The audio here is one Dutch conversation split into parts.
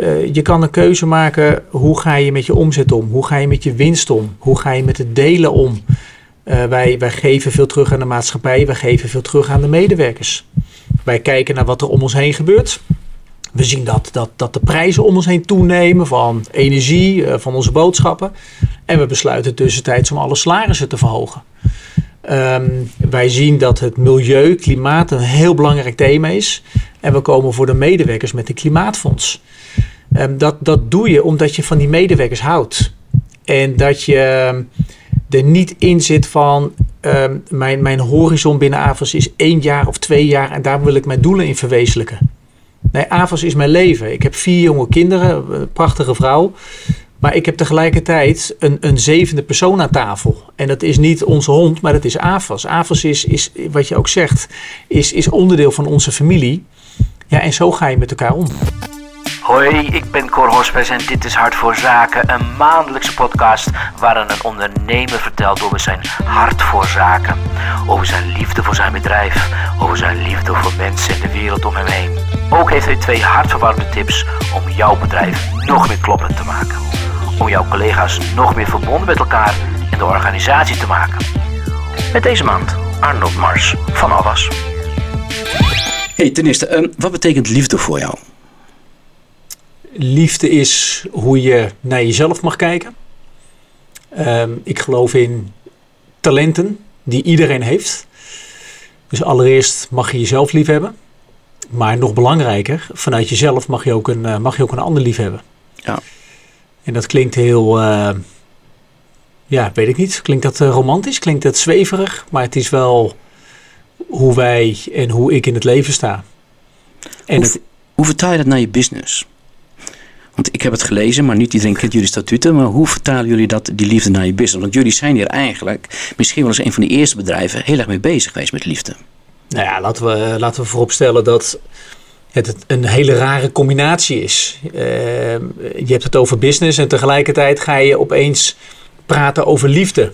Eh, je kan een keuze maken, hoe ga je met je omzet om? Hoe ga je met je winst om? Hoe ga je met het delen om? Uh, wij, wij geven veel terug aan de maatschappij, wij geven veel terug aan de medewerkers. Wij kijken naar wat er om ons heen gebeurt. We zien dat, dat, dat de prijzen om ons heen toenemen van energie, uh, van onze boodschappen. En we besluiten tussentijds om alle salarissen te verhogen. Um, wij zien dat het milieu, klimaat een heel belangrijk thema is. En we komen voor de medewerkers met een klimaatfonds. Um, dat, dat doe je omdat je van die medewerkers houdt. En dat je er niet in zit van mijn, mijn horizon binnen AVAS is één jaar of twee jaar en daar wil ik mijn doelen in verwezenlijken. Nee, AVAS is mijn leven. Ik heb vier jonge kinderen, een prachtige vrouw. Maar ik heb tegelijkertijd een, een zevende persoon aan tafel. En dat is niet onze hond, maar dat is AVAS. AVAS is, is wat je ook zegt, is, is onderdeel van onze familie. Ja, en zo ga je met elkaar om. Hoi, ik ben Cor Hospes en dit is Hart voor Zaken, een maandelijkse podcast waarin een ondernemer vertelt over zijn hart voor zaken, over zijn liefde voor zijn bedrijf, over zijn liefde voor mensen en de wereld om hem heen. Ook heeft hij twee hartverwarmende tips om jouw bedrijf nog meer kloppend te maken, om jouw collega's nog meer verbonden met elkaar en de organisatie te maken. Met deze maand Arnold Mars van Avas. Hey, ten eerste, um, wat betekent liefde voor jou? Liefde is hoe je naar jezelf mag kijken. Um, ik geloof in talenten die iedereen heeft. Dus allereerst mag je jezelf lief hebben. Maar nog belangrijker, vanuit jezelf mag je ook een, uh, mag je ook een ander lief hebben. Ja. En dat klinkt heel, uh, ja, weet ik niet. Klinkt dat uh, romantisch? Klinkt dat zweverig? Maar het is wel hoe wij en hoe ik in het leven sta. En hoe, het, hoe vertaal je dat naar je business? Want ik heb het gelezen, maar niet iedereen kent jullie statuten. Maar hoe vertalen jullie dat, die liefde naar je business? Want jullie zijn hier eigenlijk, misschien wel eens een van de eerste bedrijven, heel erg mee bezig geweest met liefde. Nou ja, laten we, laten we vooropstellen dat het een hele rare combinatie is. Uh, je hebt het over business en tegelijkertijd ga je opeens praten over liefde.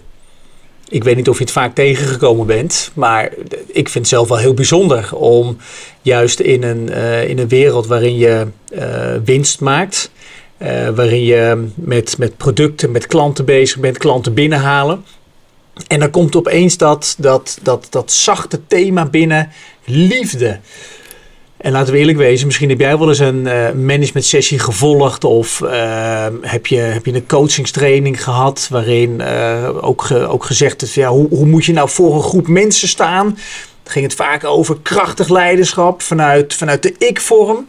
Ik weet niet of je het vaak tegengekomen bent, maar ik vind het zelf wel heel bijzonder om juist in een, uh, in een wereld waarin je uh, winst maakt, uh, waarin je met, met producten, met klanten bezig bent, klanten binnenhalen. En dan komt opeens dat, dat, dat, dat zachte thema binnen, liefde. En laten we eerlijk wezen, misschien heb jij wel eens een uh, management sessie gevolgd of uh, heb, je, heb je een coachingstraining gehad waarin uh, ook, ook gezegd is, ja, hoe, hoe moet je nou voor een groep mensen staan? Dan ging het vaak over krachtig leiderschap vanuit, vanuit de ik-vorm.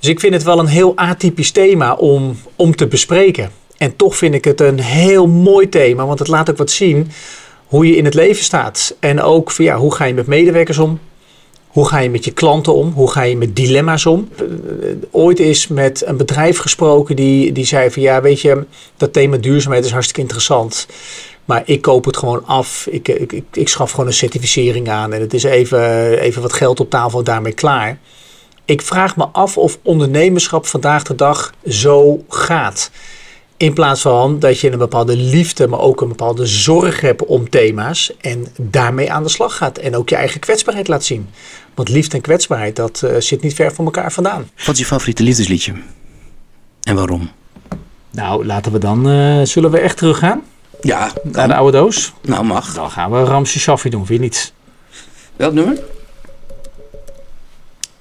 Dus ik vind het wel een heel atypisch thema om, om te bespreken. En toch vind ik het een heel mooi thema, want het laat ook wat zien hoe je in het leven staat. En ook ja, hoe ga je met medewerkers om? Hoe ga je met je klanten om? Hoe ga je met dilemma's om? Ooit is met een bedrijf gesproken die, die zei van ja, weet je, dat thema duurzaamheid is hartstikke interessant. Maar ik koop het gewoon af. Ik, ik, ik, ik schaf gewoon een certificering aan. En het is even, even wat geld op tafel daarmee klaar. Ik vraag me af of ondernemerschap vandaag de dag zo gaat. In plaats van dat je een bepaalde liefde, maar ook een bepaalde zorg hebt om thema's. En daarmee aan de slag gaat. En ook je eigen kwetsbaarheid laat zien. Want liefde en kwetsbaarheid, dat uh, zit niet ver van elkaar vandaan. Wat is je favoriete liefdesliedje? En waarom? Nou, laten we dan. Uh, zullen we echt teruggaan? Ja. Naar de oude doos? Nou, mag. Dan gaan we Ramse Shaffi doen, vind je niet? Welk nummer?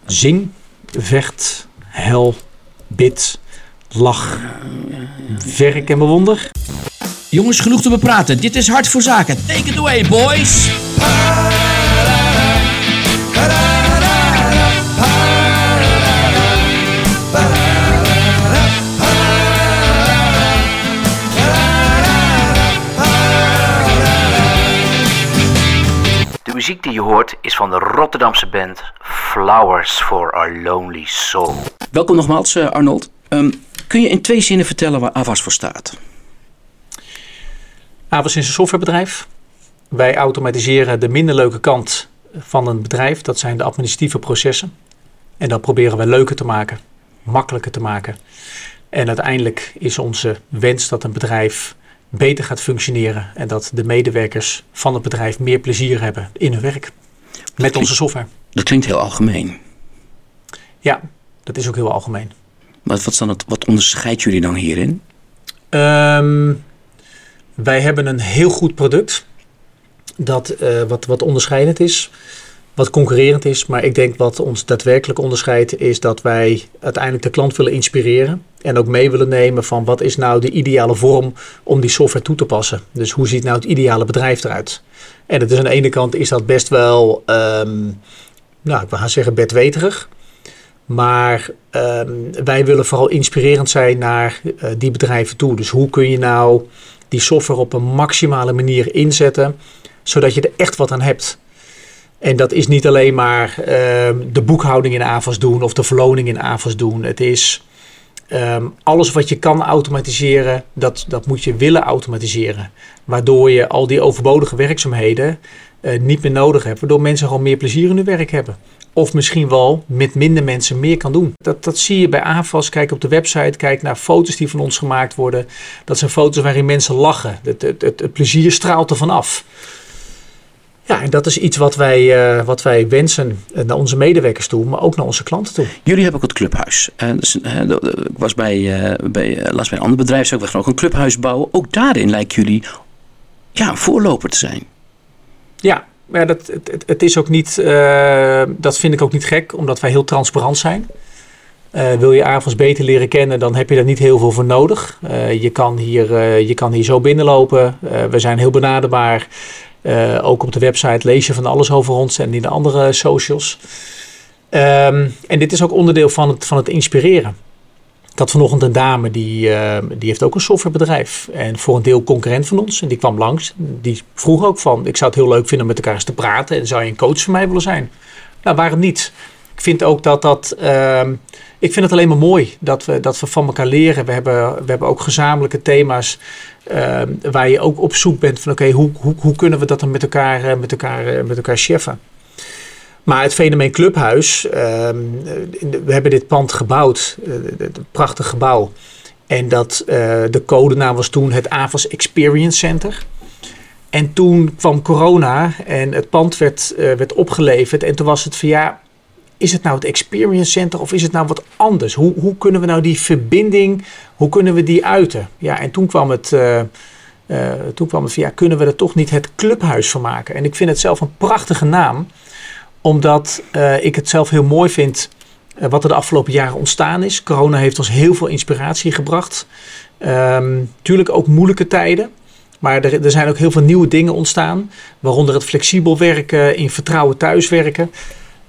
Zing, vecht, hel, bid, lach, werk en bewonder. Jongens, genoeg te bepraten. Dit is Hart voor Zaken. Take it away, boys. De muziek die je hoort is van de Rotterdamse band Flowers for Our Lonely Soul. Welkom nogmaals, uh, Arnold. Um, kun je in twee zinnen vertellen waar Avas voor staat? Avas is een softwarebedrijf. Wij automatiseren de minder leuke kant van een bedrijf. Dat zijn de administratieve processen. En dat proberen we leuker te maken, makkelijker te maken. En uiteindelijk is onze wens dat een bedrijf beter gaat functioneren en dat de medewerkers van het bedrijf meer plezier hebben in hun werk. Met klinkt, onze software. Dat klinkt heel algemeen. Ja, dat is ook heel algemeen. Wat, wat, dan wat onderscheidt jullie dan hierin? Ehm, wij hebben een heel goed product. Dat eh, wat, wat onderscheidend is. Wat concurrerend is. Maar ik denk wat ons daadwerkelijk onderscheidt. Is dat wij uiteindelijk de klant willen inspireren. En ook mee willen nemen van wat is nou de ideale vorm om die software toe te passen. Dus hoe ziet nou het ideale bedrijf eruit? En het is aan de ene kant is dat best wel, ehm, nou ik wil gaan zeggen bedweterig. Maar ehm, wij willen vooral inspirerend zijn naar eh, die bedrijven toe. Dus hoe kun je nou die software op een maximale manier inzetten, zodat je er echt wat aan hebt. En dat is niet alleen maar ehm, de boekhouding in AVAS doen of de verloning in AVAS doen. Het is ehm, alles wat je kan automatiseren, dat, dat moet je willen automatiseren. Waardoor je al die overbodige werkzaamheden uh, niet meer nodig hebt. Waardoor mensen gewoon meer plezier in hun werk hebben. Of misschien wel met minder mensen meer kan doen. Dat, dat zie je bij AFAS. Kijk op de website, kijk naar foto's die van ons gemaakt worden. Dat zijn foto's waarin mensen lachen. Het, het, het, plezier straalt er vanaf. Ja, en dat is iets wat wij, uh, wat wij wensen naar onze medewerkers toe, maar ook naar onze klanten toe. Jullie hebben ook het clubhuis. Dus, ik was bij, bij, bij een ander bedrijf, we gaan ook een clubhuis bouwen. Ook daarin lijken jullie ja, een voorloper te zijn. Ja, maar dat, het, het is ook niet, uh, dat vind ik ook niet gek, omdat wij heel transparant zijn. Uh, wil je avonds beter leren kennen, dan heb je daar niet heel veel voor nodig. Uh, je, kan hier, je kan hier zo binnenlopen. we zijn heel benaderbaar. ook op de website lees je van alles over ons en in de andere socials. Um, en dit is ook onderdeel van het, van het inspireren. Had vanochtend een dame die, uh, die heeft ook een softwarebedrijf. En voor een deel concurrent van ons. En die kwam langs. Die vroeg ook van, ik zou het heel leuk vinden om met elkaar eens te praten. En zou je een coach voor mij willen zijn? Nou, waarom niet? Ik vind ook dat dat... Uh, ik vind het alleen maar mooi dat we, dat we van elkaar leren. We hebben, we hebben ook gezamenlijke thema's uh, waar je ook op zoek bent van... oké, hoe, hoe, hoe kunnen we dat dan met elkaar, met elkaar, met elkaar cheffen? Maar het fenomeen Clubhuis, uh, we hebben dit pand gebouwd, een prachtig gebouw. En dat, uh, de codenaam was toen het AVAS Experience Center. En toen kwam corona en het pand werd, uh, werd opgeleverd. En toen was het van ja, is het nou het Experience Center of is het nou wat anders? Hoe, hoe kunnen we nou die verbinding, hoe kunnen we die uiten? Ja, en toen kwam het... Toen kwam het van ja, kunnen we er toch niet het clubhuis van maken? En ik vind het zelf een prachtige naam omdat uh, ik het zelf heel mooi vind uh, wat er de afgelopen jaren ontstaan is. Corona heeft ons heel veel inspiratie gebracht. Um, tuurlijk ook moeilijke tijden. Maar er, er, zijn ook heel veel nieuwe dingen ontstaan. Waaronder het flexibel werken, in vertrouwen thuiswerken.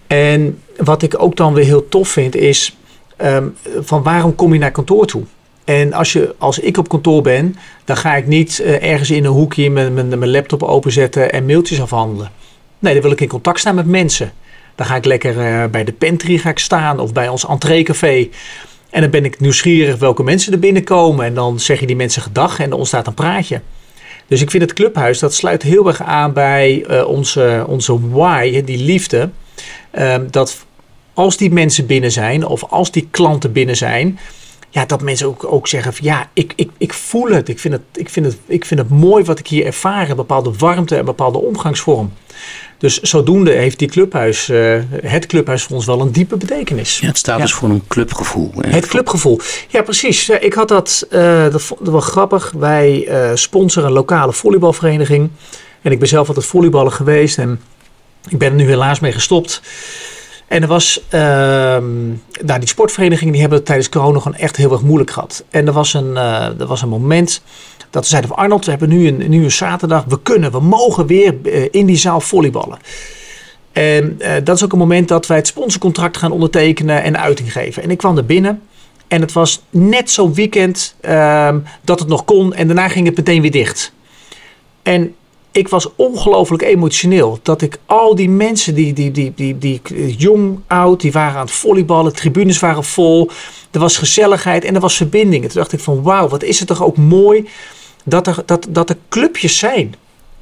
En wat ik ook dan weer heel tof vind is... Um, van waarom kom je naar kantoor toe? En als, je, als ik op kantoor ben, dan ga ik niet uh, ergens in een hoekje mijn, mijn, mijn laptop openzetten en mailtjes afhandelen. Nee, dan wil ik in contact staan met mensen. Dan ga ik lekker uh, bij de pantry ga ik staan of bij ons entreecafé. En dan ben ik nieuwsgierig welke mensen er binnenkomen. En dan zeg je die mensen gedag en er ontstaat een praatje. Dus ik vind het clubhuis, dat sluit heel erg aan bij uh, onze, onze why, die liefde. Uh, dat als die mensen binnen zijn of als die klanten binnen zijn... Ja, dat mensen ook, ook zeggen van ja, ik, ik, ik voel het. Ik vind het, ik, vind het. ik vind het mooi wat ik hier ervaar. Een bepaalde warmte en bepaalde omgangsvorm. Dus zodoende heeft die clubhuis, uh, het clubhuis voor ons wel een diepe betekenis. Ja, het staat ja. dus voor een clubgevoel. Hè? Het clubgevoel. Ja, precies. Ik had dat, uh, dat vond ik wel grappig. Wij uh, sponsoren een lokale volleybalvereniging. En ik ben zelf altijd volleyballer geweest. En ik ben er nu helaas mee gestopt. En er was, uh, nou, die sportverenigingen die hebben het tijdens corona gewoon echt heel erg moeilijk gehad. En er was een, er was een moment dat ze zeiden van Arnold, we hebben nu een, nu een zaterdag, we kunnen, we mogen weer uh, in die zaal volleyballen. En uh, dat is ook een moment dat wij het sponsorcontract gaan ondertekenen en uiting geven. En ik kwam er binnen en het was net zo'n weekend uh, dat het nog kon en daarna ging het meteen weer dicht. En ik was ongelooflijk emotioneel. Dat ik al die mensen, die, die, die, die, die, jong, oud, die waren aan het volleyballen. Tribunes waren vol. Er was gezelligheid en er was verbinding. En toen dacht ik van wauw, wat is het toch ook mooi dat er, dat, dat er clubjes zijn.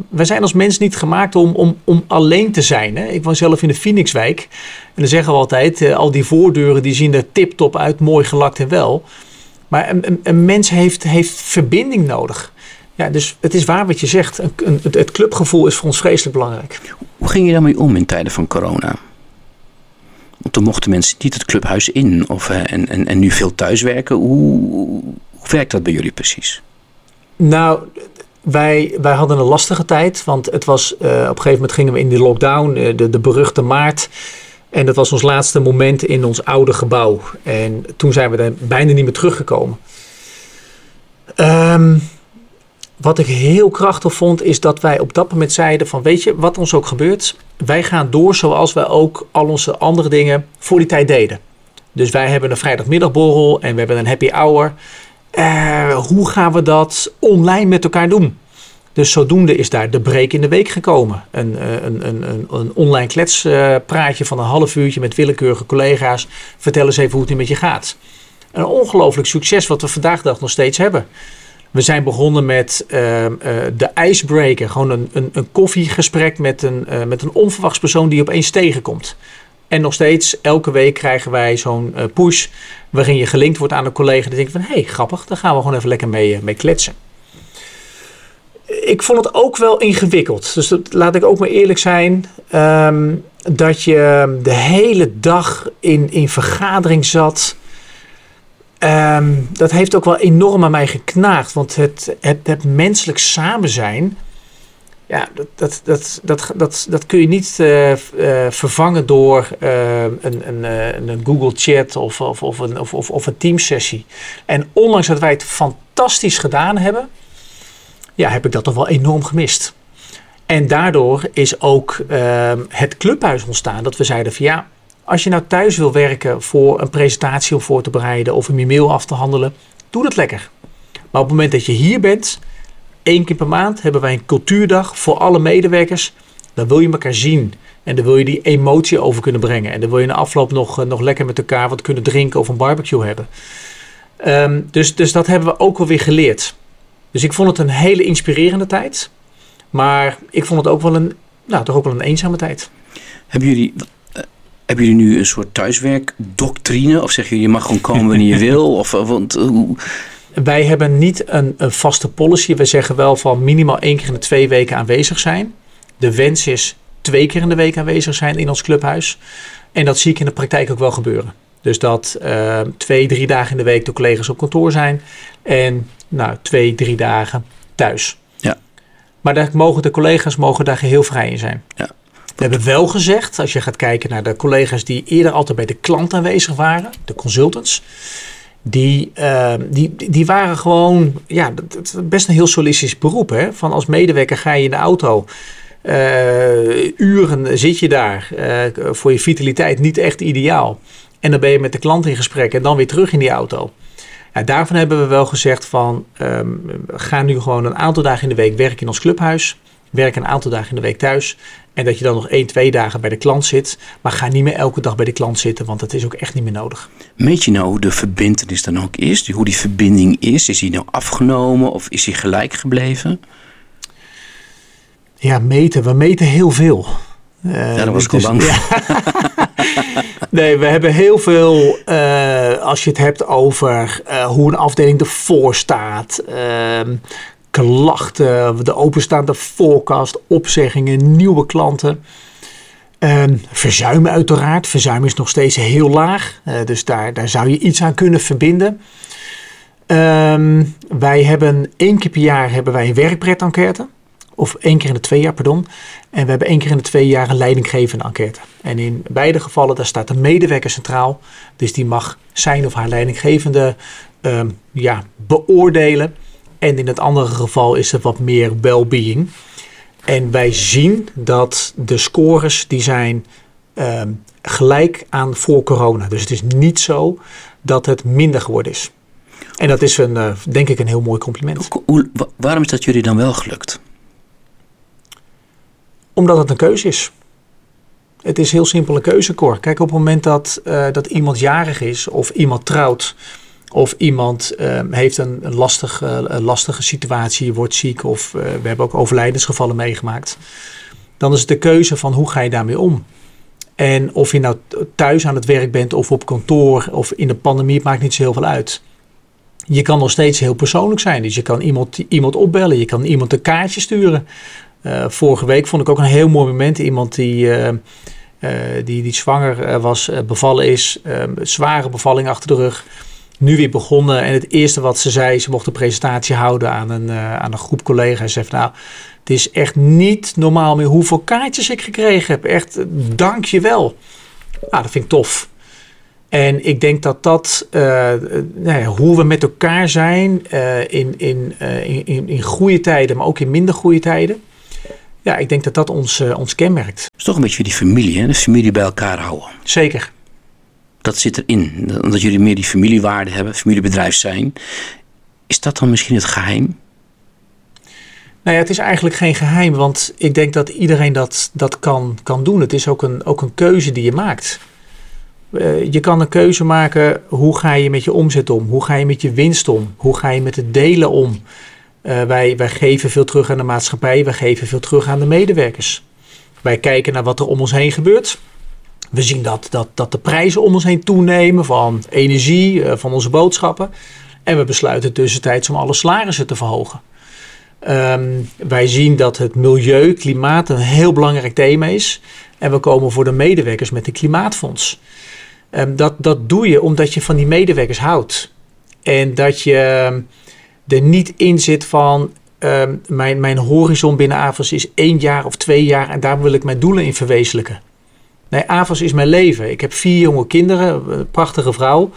We zijn als mens niet gemaakt om, om, om alleen te zijn. Hè? Ik woon zelf in de Phoenixwijk. En dan zeggen we altijd, uh, al die voordeuren die zien er tip-top uit, mooi gelakt en wel. Maar een, een, een, mens heeft, heeft verbinding nodig. Ja, dus het is waar wat je zegt. Een, een, het, clubgevoel is voor ons vreselijk belangrijk. Hoe ging je daarmee om in tijden van corona? Want dan mochten mensen niet het clubhuis in. Of, eh, en, en, en nu veel thuiswerken. Hoe, hoe werkt dat bij jullie precies? Nou, wij, wij hadden een lastige tijd. Want het was, uh, op een gegeven moment gingen we in de lockdown. Uh, de, de beruchte maart. En dat was ons laatste moment in ons oude gebouw. En toen zijn we er bijna niet meer teruggekomen. Um, wat ik heel krachtig vond, is dat wij op dat moment zeiden van weet je, wat ons ook gebeurt, wij gaan door zoals wij ook al onze andere dingen voor die tijd deden. Dus wij hebben een vrijdagmiddagborrel en we hebben een happy hour. Uh, hoe gaan we dat online met elkaar doen? Dus zodoende is daar de break in de week gekomen. Een, een, een, een, een online kletspraatje van een half uurtje met willekeurige collega's. Vertel eens even hoe het nu met je gaat. Een ongelooflijk succes wat we vandaag de dag nog steeds hebben. We zijn begonnen met uh, uh, de icebreaker. Gewoon een, een, een koffiegesprek met een, uh, met een onverwachts persoon die opeens tegenkomt. En nog steeds, elke week krijgen wij zo'n push waarin je gelinkt wordt aan een collega. Die denkt van, hé, hey, grappig, daar gaan we gewoon even lekker mee, mee kletsen. Ik vond het ook wel ingewikkeld. Dus dat, laat ik ook maar eerlijk zijn. Um, dat je de hele dag in, in vergadering zat Um, dat heeft ook wel enorm aan mij geknaagd. Want het, het, het menselijk samen zijn. Ja, dat, dat, dat, dat, dat, dat kun je niet uh, uh, vervangen door uh, een, een, een Google Chat of, of, of, een, of, of, of een Teams-sessie. En ondanks dat wij het fantastisch gedaan hebben, ja, heb ik dat toch wel enorm gemist. En daardoor is ook ehm, het clubhuis ontstaan. Dat we zeiden van ja, als je nou thuis wil werken voor een presentatie om voor te bereiden of een e-mail af te handelen, doe dat lekker. Maar op het moment dat je hier bent, één keer per maand hebben wij een cultuurdag voor alle medewerkers. Dan wil je elkaar zien en dan wil je die emotie over kunnen brengen. En dan wil je de afloop nog, nog lekker met elkaar wat kunnen drinken of een barbecue hebben. Um, dus, dus dat hebben we ook alweer geleerd. Dus ik vond het een hele inspirerende tijd. Maar ik vond het ook wel een, nou, toch ook wel een eenzame tijd. Hebben jullie, hebben jullie nu een soort thuiswerkdoctrine? Of zeg je, je mag gewoon komen wanneer je wil? Of, want, hoe... Wij hebben niet een, een, vaste policy. We zeggen wel van minimaal één keer in de twee weken aanwezig zijn. De wens is twee keer in de week aanwezig zijn in ons clubhuis. En dat zie ik in de praktijk ook wel gebeuren. Dus dat uh, twee, drie dagen in de week de collega's op kantoor zijn. En nou, twee, drie dagen thuis. Ja. Maar daar mogen de collega's mogen daar geheel vrij in zijn. Ja. We hebben wel gezegd, als je gaat kijken naar de collega's die eerder altijd bij de klant aanwezig waren, de consultants, die, uh, die, die waren gewoon, ja, best een heel solistisch beroep. Hè? Van als medewerker ga je in de auto, uh, uren zit je daar, uh, voor je vitaliteit niet echt ideaal. En dan ben je met de klant in gesprek en dan weer terug in die auto. Ja, daarvan hebben we wel gezegd van, um, ga nu gewoon een aantal dagen in de week werken in ons clubhuis. Werk een aantal dagen in de week thuis. En dat je dan nog één, twee dagen bij de klant zit. Maar ga niet meer elke dag bij de klant zitten, want dat is ook echt niet meer nodig. Meet je nou hoe de verbindenis dan ook is? Hoe die verbinding is? Is die nou afgenomen of is die gelijk gebleven? Ja, meten. We meten heel veel. Uh, ja, daar was ik al dus, bang voor. nee, we hebben heel veel, uh, als je het hebt over uh, hoe een afdeling ervoor staat, ehm, klachten, de openstaande voorkast, opzeggingen, nieuwe klanten. Um, verzuim uiteraard. Verzuim is nog steeds heel laag. Uh, dus daar, daar zou je iets aan kunnen verbinden. Um, wij hebben één keer per jaar hebben wij een werkpret-enquête. Of één keer in de twee jaar, pardon. En we hebben één keer in de twee jaar een leidinggevende enquête. En in beide gevallen daar staat de medewerker centraal. Dus die mag zijn of haar leidinggevende um, ja, beoordelen. En in het andere geval is het wat meer well-being. En wij zien dat de scores die zijn um, gelijk aan voor corona. Dus het is niet zo dat het minder geworden is. En dat is een, uh, denk ik een heel mooi compliment. Hoe, waarom is dat jullie dan wel gelukt? Omdat het een keuze is. Het is heel simpel een keuzekor. Kijk, op het moment dat, uh, dat iemand jarig is of iemand trouwt of iemand uh, heeft een, een, lastige, lastige situatie, wordt ziek of uh, we hebben ook overlijdensgevallen meegemaakt. Dan is het de keuze van hoe ga je daarmee om. En of je nou thuis aan het werk bent of op kantoor of in de pandemie, maakt niet zo heel veel uit. Je kan nog steeds heel persoonlijk zijn. Dus je kan iemand, iemand opbellen, je kan iemand een kaartje sturen. Uh, vorige week vond ik ook een heel mooi moment. Iemand die die, die zwanger was, bevallen is, ehm, zware bevalling achter de rug. Nu weer begonnen en het eerste wat ze zei, ze mocht een presentatie houden aan een, aan een groep collega's. Ze zei nou, het is echt niet normaal meer hoeveel kaartjes ik gekregen heb. Echt, dank je wel. Nou, dat vind ik tof. En ik denk dat dat, uh, nou ja, hoe we met elkaar zijn uh, in, in, uh, in, in goede tijden, maar ook in minder goede tijden. Ja, ik denk dat dat ons, ons kenmerkt. Het is toch een beetje die familie, hè? de familie bij elkaar houden. Zeker. Dat zit erin, omdat jullie meer die familiewaarde hebben, familiebedrijf zijn. Is dat dan misschien het geheim? Nou ja, het is eigenlijk geen geheim, want ik denk dat iedereen dat, dat kan, kan doen. Het is ook een, ook een keuze die je maakt. Uh, je kan een keuze maken, hoe ga je met je omzet om? Hoe ga je met je winst om? Hoe ga je met het delen om? Uh, wij, wij geven veel terug aan de maatschappij, wij geven veel terug aan de medewerkers. Wij kijken naar wat er om ons heen gebeurt. We zien dat, dat, dat de prijzen om ons heen toenemen van energie, uh, van onze boodschappen. En we besluiten tussentijds om alle salarissen te verhogen. Um, wij zien dat het milieu, klimaat een heel belangrijk thema is. En we komen voor de medewerkers met een klimaatfonds. Um, dat, dat doe je omdat je van die medewerkers houdt. En dat je er niet in zit van mijn, mijn horizon binnen is één jaar of twee jaar en daar wil ik mijn doelen in verwezenlijken. Nee, AVAS is mijn leven. Ik heb vier jonge kinderen, een prachtige vrouw.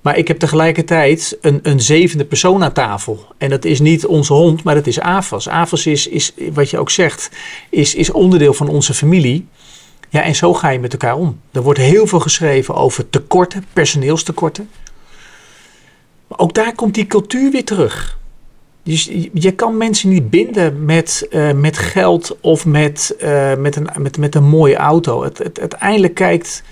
Maar ik heb tegelijkertijd een, een zevende persoon aan tafel. En dat is niet onze hond, maar dat is AFAS. AFAS is, is wat je ook zegt, is, is onderdeel van onze familie. Ja, en zo ga je met elkaar om. Er wordt heel veel geschreven over tekorten, personeelstekorten. Maar ook daar komt die cultuur weer terug. Dus je kan mensen niet binden met, uh, met geld of met, uh, met, een, met, met een mooie auto. Het, het, uiteindelijk kijkt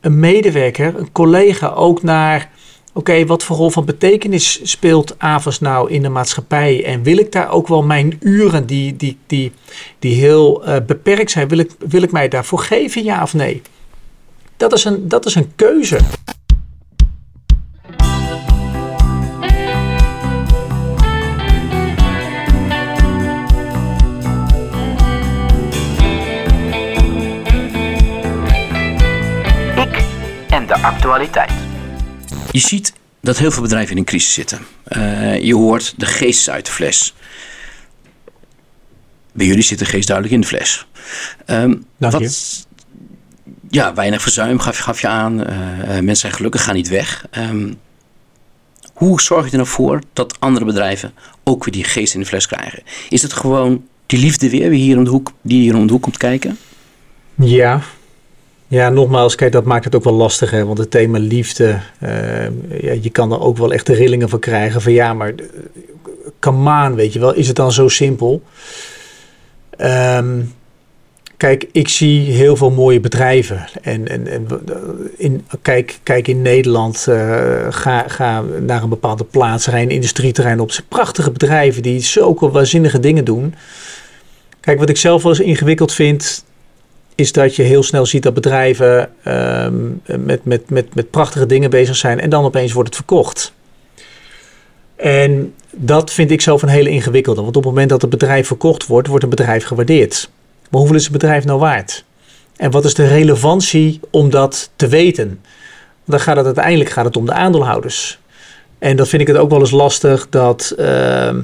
een medewerker, een collega ook naar Oké, wat voor rol van betekenis speelt AVAS nou in de maatschappij? En wil ik daar ook wel mijn uren die, die, die, die heel uh, beperkt zijn, wil ik, wil ik mij daarvoor geven, ja of nee? Dat is een, dat is een keuze. Je ziet dat heel veel bedrijven in een crisis zitten. Uh, je hoort de geest uit de fles. Bij jullie zit de geest duidelijk in de fles. Um, Dank wat, je. Ja, weinig verzuim gaf, gaf je aan. Uh, mensen zijn gelukkig, gaan niet weg. Um, hoe zorg je er nou voor dat andere bedrijven ook weer die geest in de fles krijgen? Is het gewoon die liefde weer hier om de hoek, die hier om de hoek komt kijken? Ja, ja, nogmaals, kijk, dat maakt het ook wel lastig, hè? want het thema liefde, uh, ja, je kan er ook wel echt de rillingen van krijgen van ja, maar come on, weet je wel, is het dan zo simpel? Um, kijk, ik zie heel veel mooie bedrijven en, en, en in, kijk, kijk in Nederland, ga, ga naar een bepaalde plaats, rij een industrieterrein op, prachtige bedrijven die zulke waanzinnige dingen doen. Kijk, wat ik zelf wel eens ingewikkeld vind, is dat je heel snel ziet dat bedrijven um, met, met, met, met prachtige dingen bezig zijn en dan opeens wordt het verkocht. En dat vind ik zelf een hele ingewikkelde. Want op het moment dat het bedrijf verkocht wordt, wordt een bedrijf gewaardeerd. Maar hoeveel is het bedrijf nou waard? En wat is de relevantie om dat te weten? Dan gaat het uiteindelijk gaat het om de aandeelhouders. En dat vind ik het ook wel eens lastig dat, uh,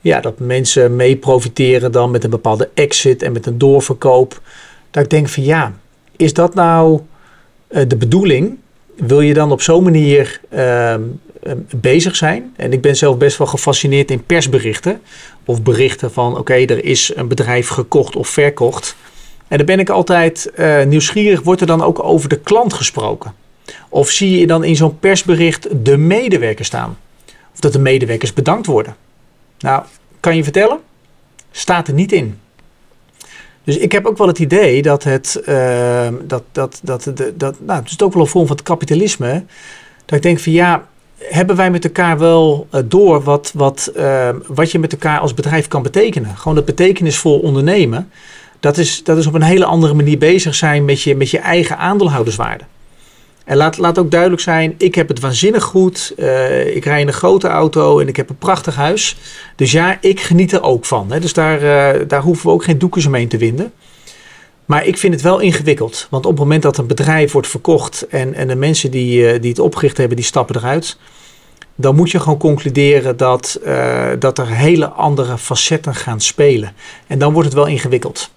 ja, dat mensen mee profiteren dan met een bepaalde exit en met een doorverkoop. Dat ik denk van ja, is dat nou uh, de bedoeling? Wil je dan op zo'n manier uh, bezig zijn? En ik ben zelf best wel gefascineerd in persberichten. Of berichten van oké, er is een bedrijf gekocht of verkocht. En dan ben ik altijd uh, nieuwsgierig, wordt er dan ook over de klant gesproken? Of zie je dan in zo'n persbericht de medewerkers staan? Of dat de medewerkers bedankt worden? Nou, kan je vertellen? Staat er niet in. Dus ik heb ook wel het idee dat het, uh, dat, dat, dat, dat, dat, nou, het is ook wel een vorm van het kapitalisme. Dat ik denk van ja, hebben wij met elkaar wel uh, door wat, wat, uh, wat je met elkaar als bedrijf kan betekenen? Gewoon het betekenisvol ondernemen. Dat is, dat is op een hele andere manier bezig zijn met je, met je eigen aandeelhouderswaarde. En laat, laat ook duidelijk zijn, ik heb het waanzinnig goed. Uh, ik rij in een grote auto en ik heb een prachtig huis. Dus ja, ik geniet er ook van. Hè. Dus daar, uh, daar hoeven we ook geen doekjes omheen te winden. Maar ik vind het wel ingewikkeld. Want op het moment dat een bedrijf wordt verkocht en, en de mensen die, eh, die het opgericht hebben, die stappen eruit. Dan moet je gewoon concluderen dat, dat er hele andere facetten gaan spelen. En dan wordt het wel ingewikkeld.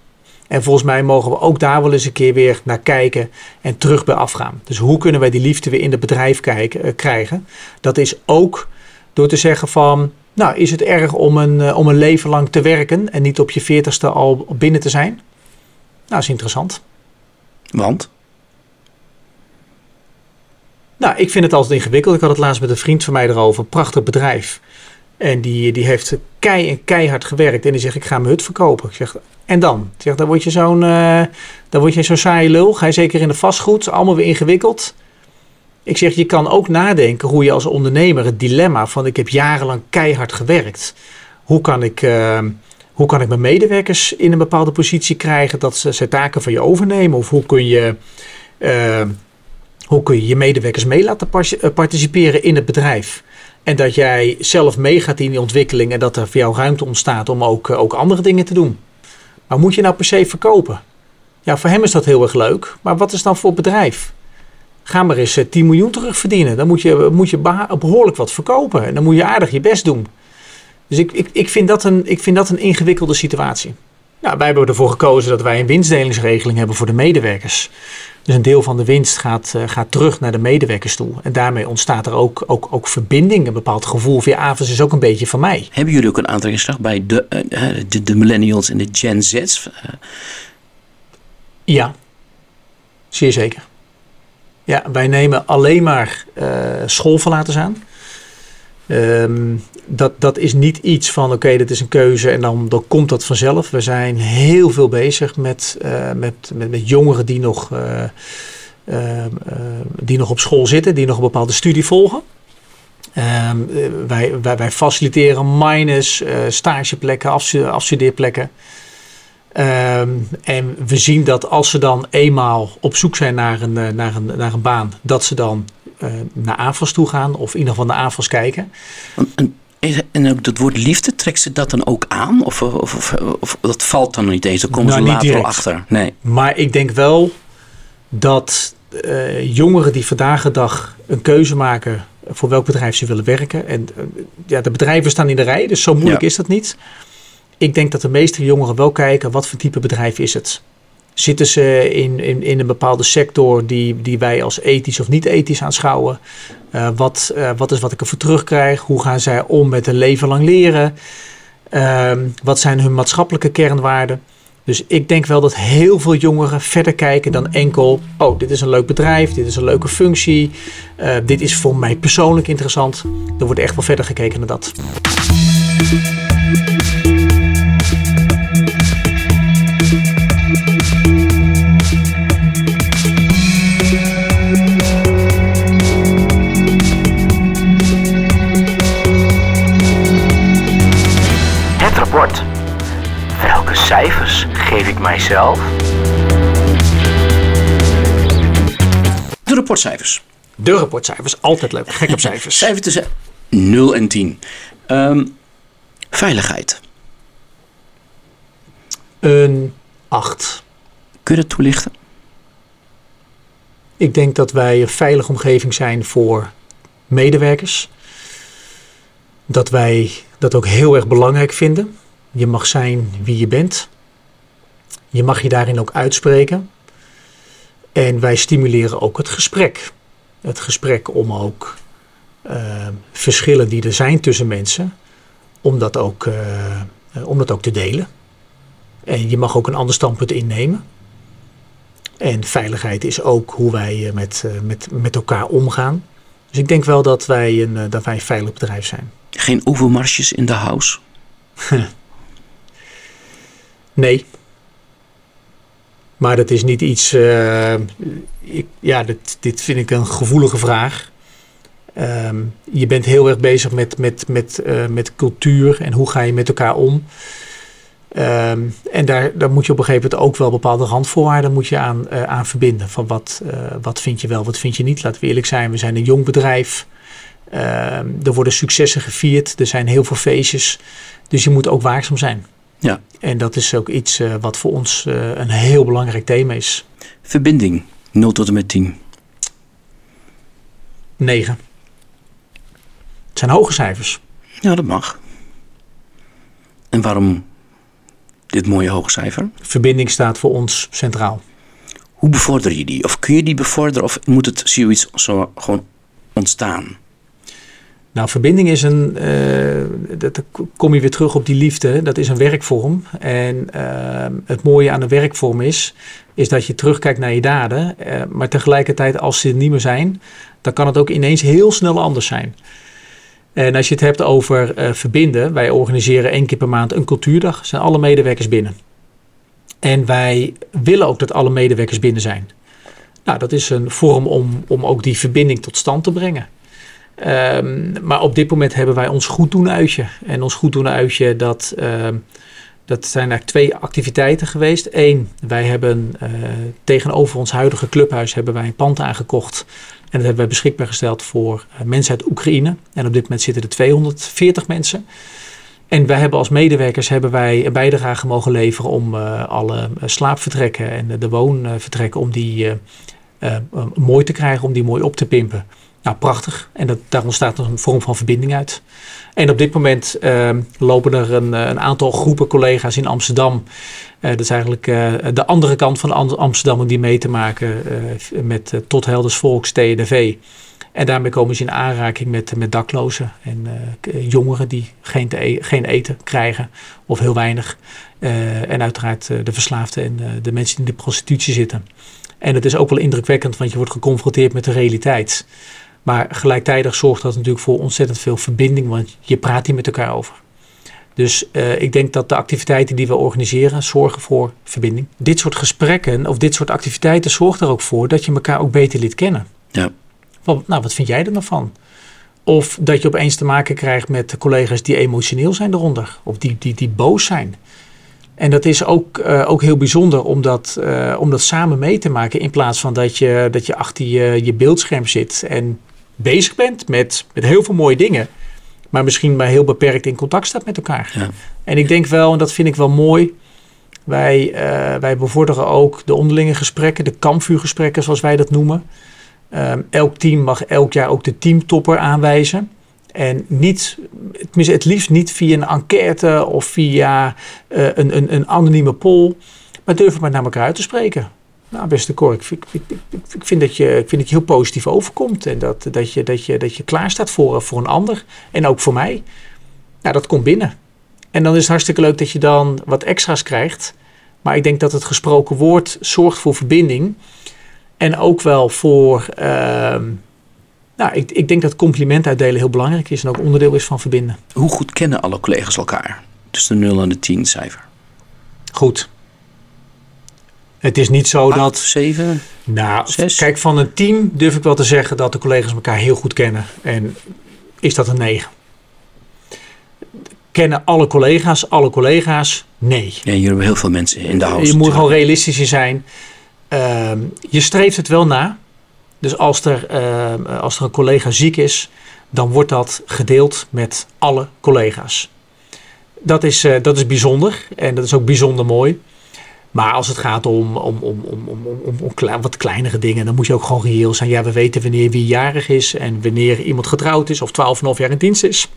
En volgens mij mogen we ook daar wel eens een keer weer naar kijken en terug bij afgaan. Dus hoe kunnen wij die liefde weer in het bedrijf kijken, uh, krijgen? Dat is ook door te zeggen van, nou is het erg om een, uh, om een leven lang te werken en niet op je veertigste al binnen te zijn? Nou, is interessant. Want? Nou, ik vind het altijd ingewikkeld. Ik had het laatst met een vriend van mij erover. Een prachtig bedrijf. En die, die heeft kei en keihard gewerkt. En die zegt, ik ga mijn hut verkopen. Ik zeg, en dan? Ik zeg, dan word je zo'n uh, word je zo'n saaie lul. Ga je zeker in de vastgoed. Allemaal weer ingewikkeld. Ik zeg, je kan ook nadenken hoe je als ondernemer het dilemma van... ik heb jarenlang keihard gewerkt. Hoe kan ik... Uh, hoe kan ik mijn medewerkers in een bepaalde positie krijgen dat ze, ze taken van je overnemen? Of hoe kun je, uh, hoe kun je je medewerkers mee laten participeren in het bedrijf? En dat jij zelf meegaat in die ontwikkeling en dat er voor jou ruimte ontstaat om ook, ook andere dingen te doen. Maar moet je nou per se verkopen? Ja, voor hem is dat heel erg leuk. Maar wat is dan voor bedrijf? Ga maar eens 10 miljoen terugverdienen. Dan moet je, moet je behoorlijk wat verkopen. En dan moet je aardig je best doen. Dus ik, ik, ik, vind dat een, ik vind dat een ingewikkelde situatie. Nou, wij hebben ervoor gekozen dat wij een winstdelingsregeling hebben voor de medewerkers. Dus een deel van de winst gaat, uh, gaat terug naar de medewerkers toe. En daarmee ontstaat er ook, ook, ook verbinding, een bepaald gevoel. Via Avers is ook een beetje van mij. Hebben jullie ook een aantrekkingskracht bij de, uh, de, de, millennials en de Gen Z's? Uh. Ja, zeer zeker. Ja, wij nemen alleen maar schoolverlaters aan. Um, dat, dat is niet iets van oké, dit is een keuze en dan, dan komt dat vanzelf. We zijn heel veel bezig met, uh, met, met, met, jongeren die nog, uh, uh, die nog op school zitten, die nog een bepaalde studie volgen. Um, wij, faciliteren minus, stageplekken, afstudeerplekken. En we zien dat als ze dan eenmaal op zoek zijn naar een, naar een, naar een baan, dat ze dan naar AFAS toe gaan of in ieder geval naar AFAS kijken. En, en ook dat woord liefde, trekt ze dat dan ook aan? Of, of, of, of dat valt dan niet eens? Dan komen nou, ze later al achter. Nee. Maar ik denk wel dat uh, jongeren die vandaag de dag een keuze maken voor welk bedrijf ze willen werken. En uh, ja, de bedrijven staan in de rij, dus zo moeilijk ja. is dat niet. Ik denk dat de meeste jongeren wel kijken wat voor type bedrijf is het. Zitten ze in, in, in een bepaalde sector die, die wij als ethisch of niet ethisch aanschouwen? Uh, wat, uh, wat is wat ik ervoor terugkrijg? Hoe gaan zij om met een leven lang leren? Uh, wat zijn hun maatschappelijke kernwaarden? Dus ik denk wel dat heel veel jongeren verder kijken dan enkel... oh, dit is een leuk bedrijf, dit is een leuke functie... Uh, dit is voor mij persoonlijk interessant. Er wordt echt wel verder gekeken naar dat. Welke cijfers geef ik mijzelf? De rapportcijfers. De rapportcijfers, altijd leuk. Gek op cijfers. Cijfer tussen 0 en 10. Um, veiligheid. Een 8. Kun je dat toelichten? Ik denk dat wij een veilige omgeving zijn voor medewerkers. Dat wij dat ook heel erg belangrijk vinden. Je mag zijn wie je bent. Je mag je daarin ook uitspreken. En wij stimuleren ook het gesprek. Het gesprek om ook uh, verschillen die er zijn tussen mensen, om dat, ook, uh, om dat ook te delen. En je mag ook een ander standpunt innemen. En veiligheid is ook hoe wij met, met, met elkaar omgaan. Dus ik denk wel dat wij een, dat wij een veilig bedrijf zijn. Geen oefenmarsjes in de house? nee. Maar dat is niet iets. Uh, ik, ja, dit, dit vind ik een gevoelige vraag. Um, je bent heel erg bezig met, met, met, uh, met cultuur en hoe ga je met elkaar om. Um, en daar, daar moet je op een gegeven moment ook wel bepaalde randvoorwaarden moet je aan, uh, aan verbinden. Van wat, wat vind je wel, wat vind je niet. Laten we eerlijk zijn, we zijn een jong bedrijf. Uh, er worden successen gevierd. Er zijn heel veel feestjes. Dus je moet ook waakzaam zijn. Ja. En dat is ook iets eh, wat voor ons eh, een heel belangrijk thema is. Verbinding, 0 tot en met 10. 9. Het zijn hoge cijfers. Ja, dat mag. En waarom dit mooie hoge cijfer? Verbinding staat voor ons centraal. Hoe bevorder je die? Of kun je die bevorderen? Of moet het zoiets zo gewoon ontstaan? Nou, verbinding is een, uh, dat kom je weer terug op die liefde, dat is een werkvorm. En uh, het mooie aan de werkvorm is, is dat je terugkijkt naar je daden. Uh, maar tegelijkertijd, als ze niet meer zijn, dan kan het ook ineens heel snel anders zijn. En als je het hebt over verbinden, wij organiseren één keer per maand een cultuurdag, zijn alle medewerkers binnen. En wij willen ook dat alle medewerkers binnen zijn. Nou, dat is een vorm om, om ook die verbinding tot stand te brengen. Um, maar op dit moment hebben wij ons goed doen uitje. En ons goed doen uitje, dat, um, dat zijn eigenlijk twee activiteiten geweest. Eén, wij hebben uh, tegenover ons huidige clubhuis hebben wij een pand aangekocht. En dat hebben wij beschikbaar gesteld voor uh, mensen uit Oekraïne. En op dit moment zitten er 240 mensen. En wij hebben als medewerkers hebben wij een bijdrage mogen leveren om uh, alle slaapvertrekken en de woonvertrekken om die mooi te krijgen, om die mooi op te pimpen. Nou, prachtig. En dat, daar ontstaat een vorm van verbinding uit. En op dit moment uh, lopen er een, een, aantal groepen collega's in Amsterdam. Uh, dat is eigenlijk uh, de andere kant van Amsterdam om die mee te maken met Tot Helders Volks, TNV. En daarmee komen ze in aanraking met, met daklozen en jongeren die geen, te, geen eten krijgen of heel weinig. en uiteraard de verslaafden en de mensen die in de prostitutie zitten. En het is ook wel indrukwekkend, want je wordt geconfronteerd met de realiteit. Maar gelijktijdig zorgt dat natuurlijk voor ontzettend veel verbinding, want je praat hier met elkaar over. Dus uh, ik denk dat de activiteiten die we organiseren zorgen voor verbinding. Dit soort gesprekken of dit soort activiteiten zorgt er ook voor dat je elkaar ook beter leert kennen. Ja. Wat, nou, wat vind jij er nou van? Of dat je opeens te maken krijgt met collega's die emotioneel zijn eronder. Of die, die, die boos zijn. En dat is ook, uh, ook heel bijzonder om dat, uh, om dat samen mee te maken. In plaats van dat je, dat je achter je, je beeldscherm zit en bezig bent met, met heel veel mooie dingen. Maar misschien maar heel beperkt in contact staat met elkaar. Ja. En ik denk wel, en dat vind ik wel mooi. Wij, uh, wij bevorderen ook de onderlinge gesprekken, de kampvuurgesprekken zoals wij dat noemen. Um, elk team mag elk jaar ook de teamtopper aanwijzen. En niet, tenminste het liefst niet via een enquête of via uh, een, een, een anonieme poll. Maar durf het maar naar elkaar uit te spreken. Nou, beste Cor, ik, ik, ik, ik, vind dat je, ik vind dat je heel positief overkomt. En dat, dat, je, dat, je, dat je klaar staat voor, voor een ander. En ook voor mij. Nou, dat komt binnen. En dan is het hartstikke leuk dat je dan wat extra's krijgt. Maar ik denk dat het gesproken woord zorgt voor verbinding. En ook wel voor. Uh, nou, ik, ik denk dat compliment uitdelen heel belangrijk is. En ook onderdeel is van verbinden. Hoe goed kennen alle collega's elkaar? Dus de 0 en de 10 cijfer. Goed. Het is niet zo Acht, dat. Zeven? Nou, Zes? kijk, van een team durf ik wel te zeggen dat de collega's elkaar heel goed kennen. En is dat een 9? Kennen alle collega's, alle collega's? Nee. Ja, jullie hebben heel veel mensen in de house. Je moet gewoon realistisch in zijn. Uh, je streeft het wel na. Dus als er, uh, als er een collega ziek is, dan wordt dat gedeeld met alle collega's. Dat is, uh, dat is bijzonder en dat is ook bijzonder mooi. Maar als het gaat om, om, om, om, om, om, om klein, wat kleinere dingen, dan moet je ook gewoon reëel zijn. Ja, we weten wanneer wie jarig is en wanneer iemand getrouwd is of 12,5 jaar in dienst is.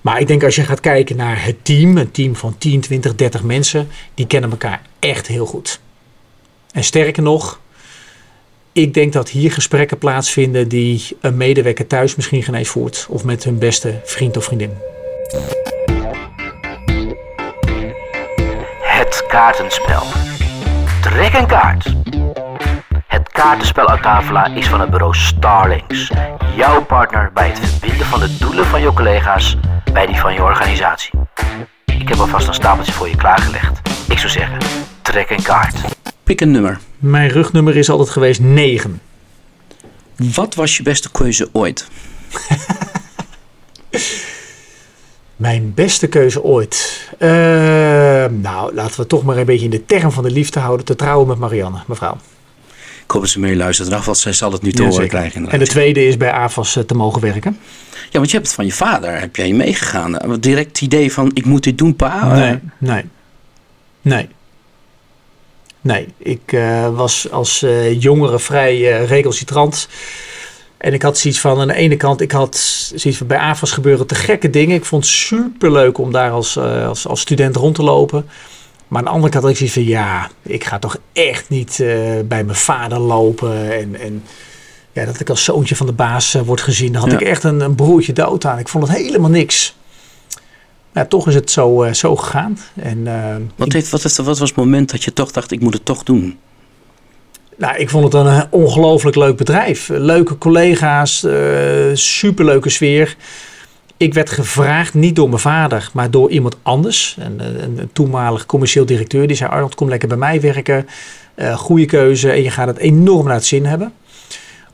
Maar ik denk als je gaat kijken naar het team, een team van 10, 20, 30 mensen, die kennen elkaar echt heel goed. En sterker nog, ik denk dat hier gesprekken plaatsvinden die een medewerker thuis misschien geen eens voert. Of met hun beste vriend of vriendin. Kaartenspel. Trek een kaart. Het kaartenspel uit Tafela is van het bureau Starlings. Jouw partner bij het verbinden van de doelen van je collega's bij die van je organisatie. Ik heb alvast een stapeltje voor je klaargelegd. Ik zou zeggen, trek een kaart. Pik een nummer. Mijn rugnummer is altijd geweest 9. Wat was je beste keuze ooit? Mijn beste keuze ooit. Uh, nou, laten we toch maar een beetje in de term van de liefde houden. Te trouwen met Marianne, mevrouw. Ik hoop dat ze meeluistert. In want zij zal het nu te Ja, horen krijgen. En de tweede is bij AFAS eh, te mogen werken. Ja, want je hebt het van je vader. Heb jij meegegaan? Wat Direct het idee van, ik moet dit doen, pa? Nee, nee. Nee. Nee, ik eh, was als eh, jongere vrij eh, recalcitrant. En ik had zoiets van, aan de ene kant, ik had zoiets van, bij AFAS gebeuren te gekke dingen. Ik vond het superleuk om daar als, eh, als, als student rond te lopen. Maar aan de andere kant had ik zoiets van, ja, ik ga toch echt niet eh, bij mijn vader lopen. En, en ja, dat ik als zoontje van de baas eh, word gezien. Daar had Ja. ik echt een, een broertje dood aan. Ik vond het helemaal niks. Ja, toch is het zo, zo gegaan. En, Wat, heeft, wat, heeft, wat was het moment dat je toch dacht, ik moet het toch doen? Nou, ik vond het een eh, ongelooflijk leuk bedrijf. Leuke collega's, eh superleuke sfeer. Ik werd gevraagd, niet door mijn vader, maar door iemand anders. Een, een, een toenmalig commercieel directeur. Die zei, Arnold, kom lekker bij mij werken. Eh goede keuze en je gaat het enorm naar het zin hebben.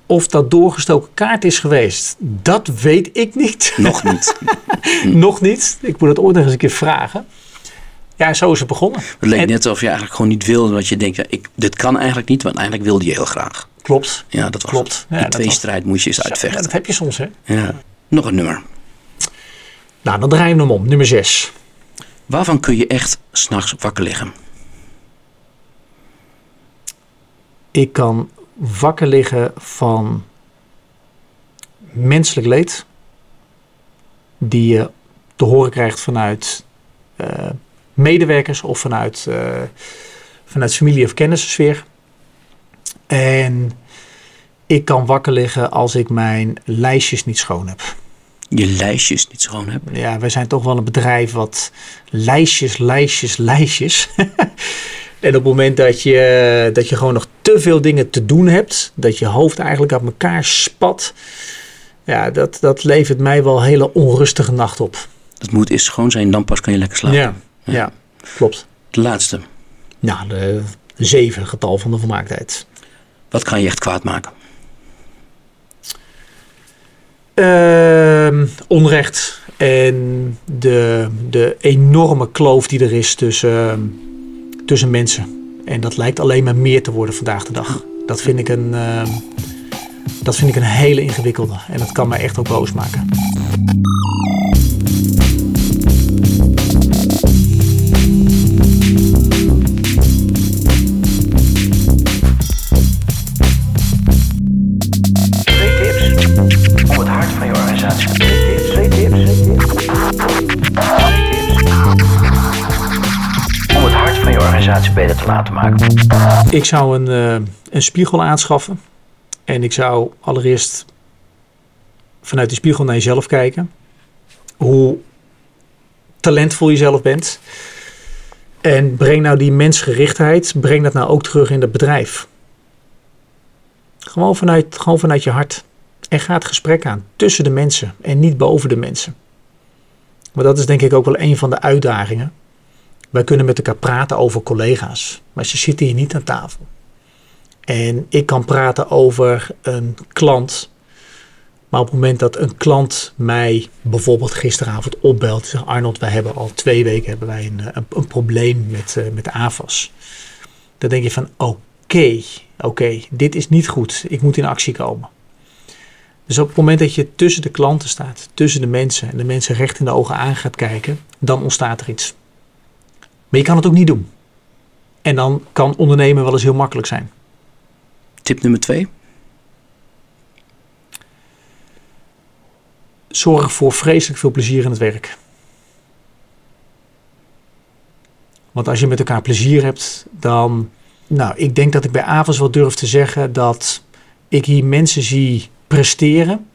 Of dat doorgestoken kaart is geweest, dat weet ik niet. Nog niet. Nog niet. Ik moet het ooit nog eens een keer vragen. Ja, zo is het begonnen. Het leek En- net alsof je eigenlijk gewoon niet wilde. Dat je denkt, ja, ik, dit kan eigenlijk niet. Want eigenlijk wilde je heel graag. Klopt. Ja, dat was Klopt. Ja, Die dat tweestrijd moest je eens Ja, uitvechten. dat heb je soms, hè? Ja. Nog een nummer. Nou, dan draaien we hem om. Nummer 6. Waarvan kun je echt s'nachts wakker liggen? Ik kan wakker liggen van menselijk leed. Die je te horen krijgt vanuit eh, medewerkers of vanuit, eh, vanuit familie- of kennissensfeer. En ik kan wakker liggen als ik mijn lijstjes niet schoon heb. Je lijstjes niet schoon hebben. Ja, wij zijn toch wel een bedrijf wat lijstjes, lijstjes, lijstjes. en op het moment dat je, dat je gewoon nog te veel dingen te doen hebt, dat je hoofd eigenlijk uit elkaar spat, ja, dat, dat levert mij wel een hele onrustige nacht op. Het moet eerst schoon zijn, dan pas kan je lekker slapen. Ja, ja, klopt. De laatste. Nou, de zeven getal van de volmaaktheid. Wat kan je echt kwaad maken? Ehm, onrecht en de, de enorme kloof die er is tussen, tussen mensen. En dat lijkt alleen maar meer te worden vandaag de dag. Dat vind ik een, ehm, dat vind ik een hele ingewikkelde. En dat kan mij echt ook boos maken. Te laten maken. Ik zou een, eh, een spiegel aanschaffen. En ik zou allereerst vanuit die spiegel naar jezelf kijken. Hoe talentvol je zelf bent. En breng nou die mensgerichtheid, breng dat nou ook terug in het bedrijf. Gewoon vanuit, gewoon vanuit je hart. En ga het gesprek aan tussen de mensen en niet boven de mensen. Maar dat is denk ik ook wel een van de uitdagingen. Wij kunnen met elkaar praten over collega's, maar ze zitten hier niet aan tafel. En ik kan praten over een klant, maar op het moment dat een klant mij bijvoorbeeld gisteravond opbelt zegt: Arnold, wij hebben al twee weken hebben wij een, een, probleem met, eh, met de AFAS. Dan denk je van: oké, oké, dit is niet goed, ik moet in actie komen. Dus op het moment dat je tussen de klanten staat, tussen de mensen en de mensen recht in de ogen aan gaat kijken, dan ontstaat er iets. Maar je kan het ook niet doen. En dan kan ondernemen wel eens heel makkelijk zijn. Tip nummer twee. Zorg voor vreselijk veel plezier in het werk. Want als je met elkaar plezier hebt, dan. Nou, ik denk dat ik bij Avas wel durf te zeggen dat ik hier mensen zie presteren.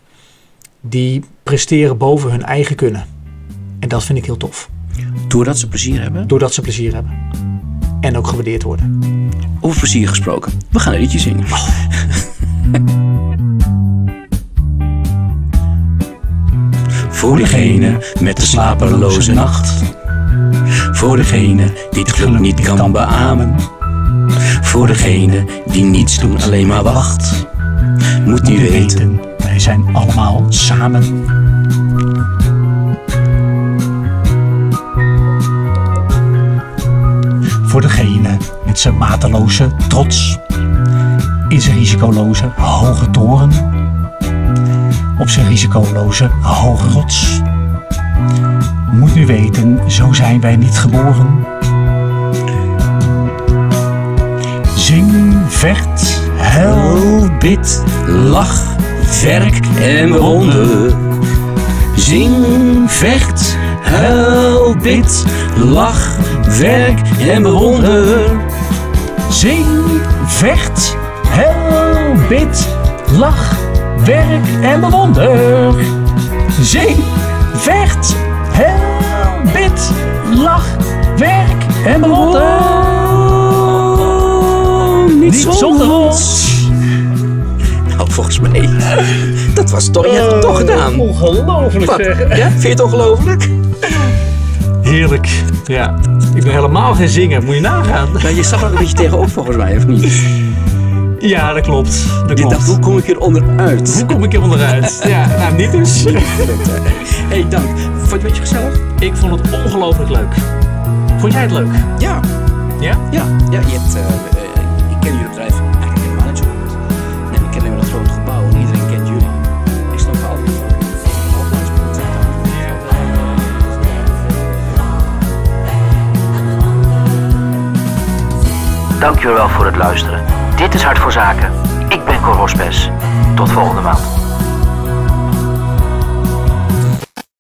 die presteren boven hun eigen kunnen. En dat vind ik heel tof. Doordat ze plezier hebben. Doordat ze plezier hebben. En ook gewaardeerd worden. Over plezier gesproken. We gaan een liedje zingen. Voor degene met de slapeloze nacht. Voor degene die het geluk niet kan beamen. Voor degene die niets doen, alleen maar wacht. Moet niet weten. wij zijn allemaal samen. Voor degene met zijn mateloze trots. in zijn risicoloze hoge toren. Op zijn risicoloze hoge rots. Moet u weten, zo zijn wij niet geboren. Zing, vecht, hel, bid, lach, werk en bewonder. Zing, vecht, huil, bid, lach, werk en bewonder. Zing, vecht, hel, bid, lach, werk en bewonder. Zing, vecht, hel, bid, lach, werk en bewonder. Niet zonder ons. Nou, volgens mij, dat was toch, je hebt het toch gedaan. Ongelooflijk Wat? Ja, vind je het ongelooflijk? Heerlijk. Ja. Ik ben helemaal geen zinger, moet je nagaan. Nou, je zag er een beetje tegenop volgens mij, of niet? Ja, dat klopt. Dat Je klopt. dacht, hoe kom ik hier onderuit? Hoe kom ik hier onderuit? Ja, nou niet dus. Hé, hey, dank. Vond je het een beetje gezellig? Ik vond het ongelooflijk leuk. Vond jij het leuk? Ja. Ja? Ja, ja je hebt, eh, eh, ik ken jullie Dankjewel voor het luisteren. Dit is Hart voor Zaken. Ik ben Cor Hospes. Tot volgende maand.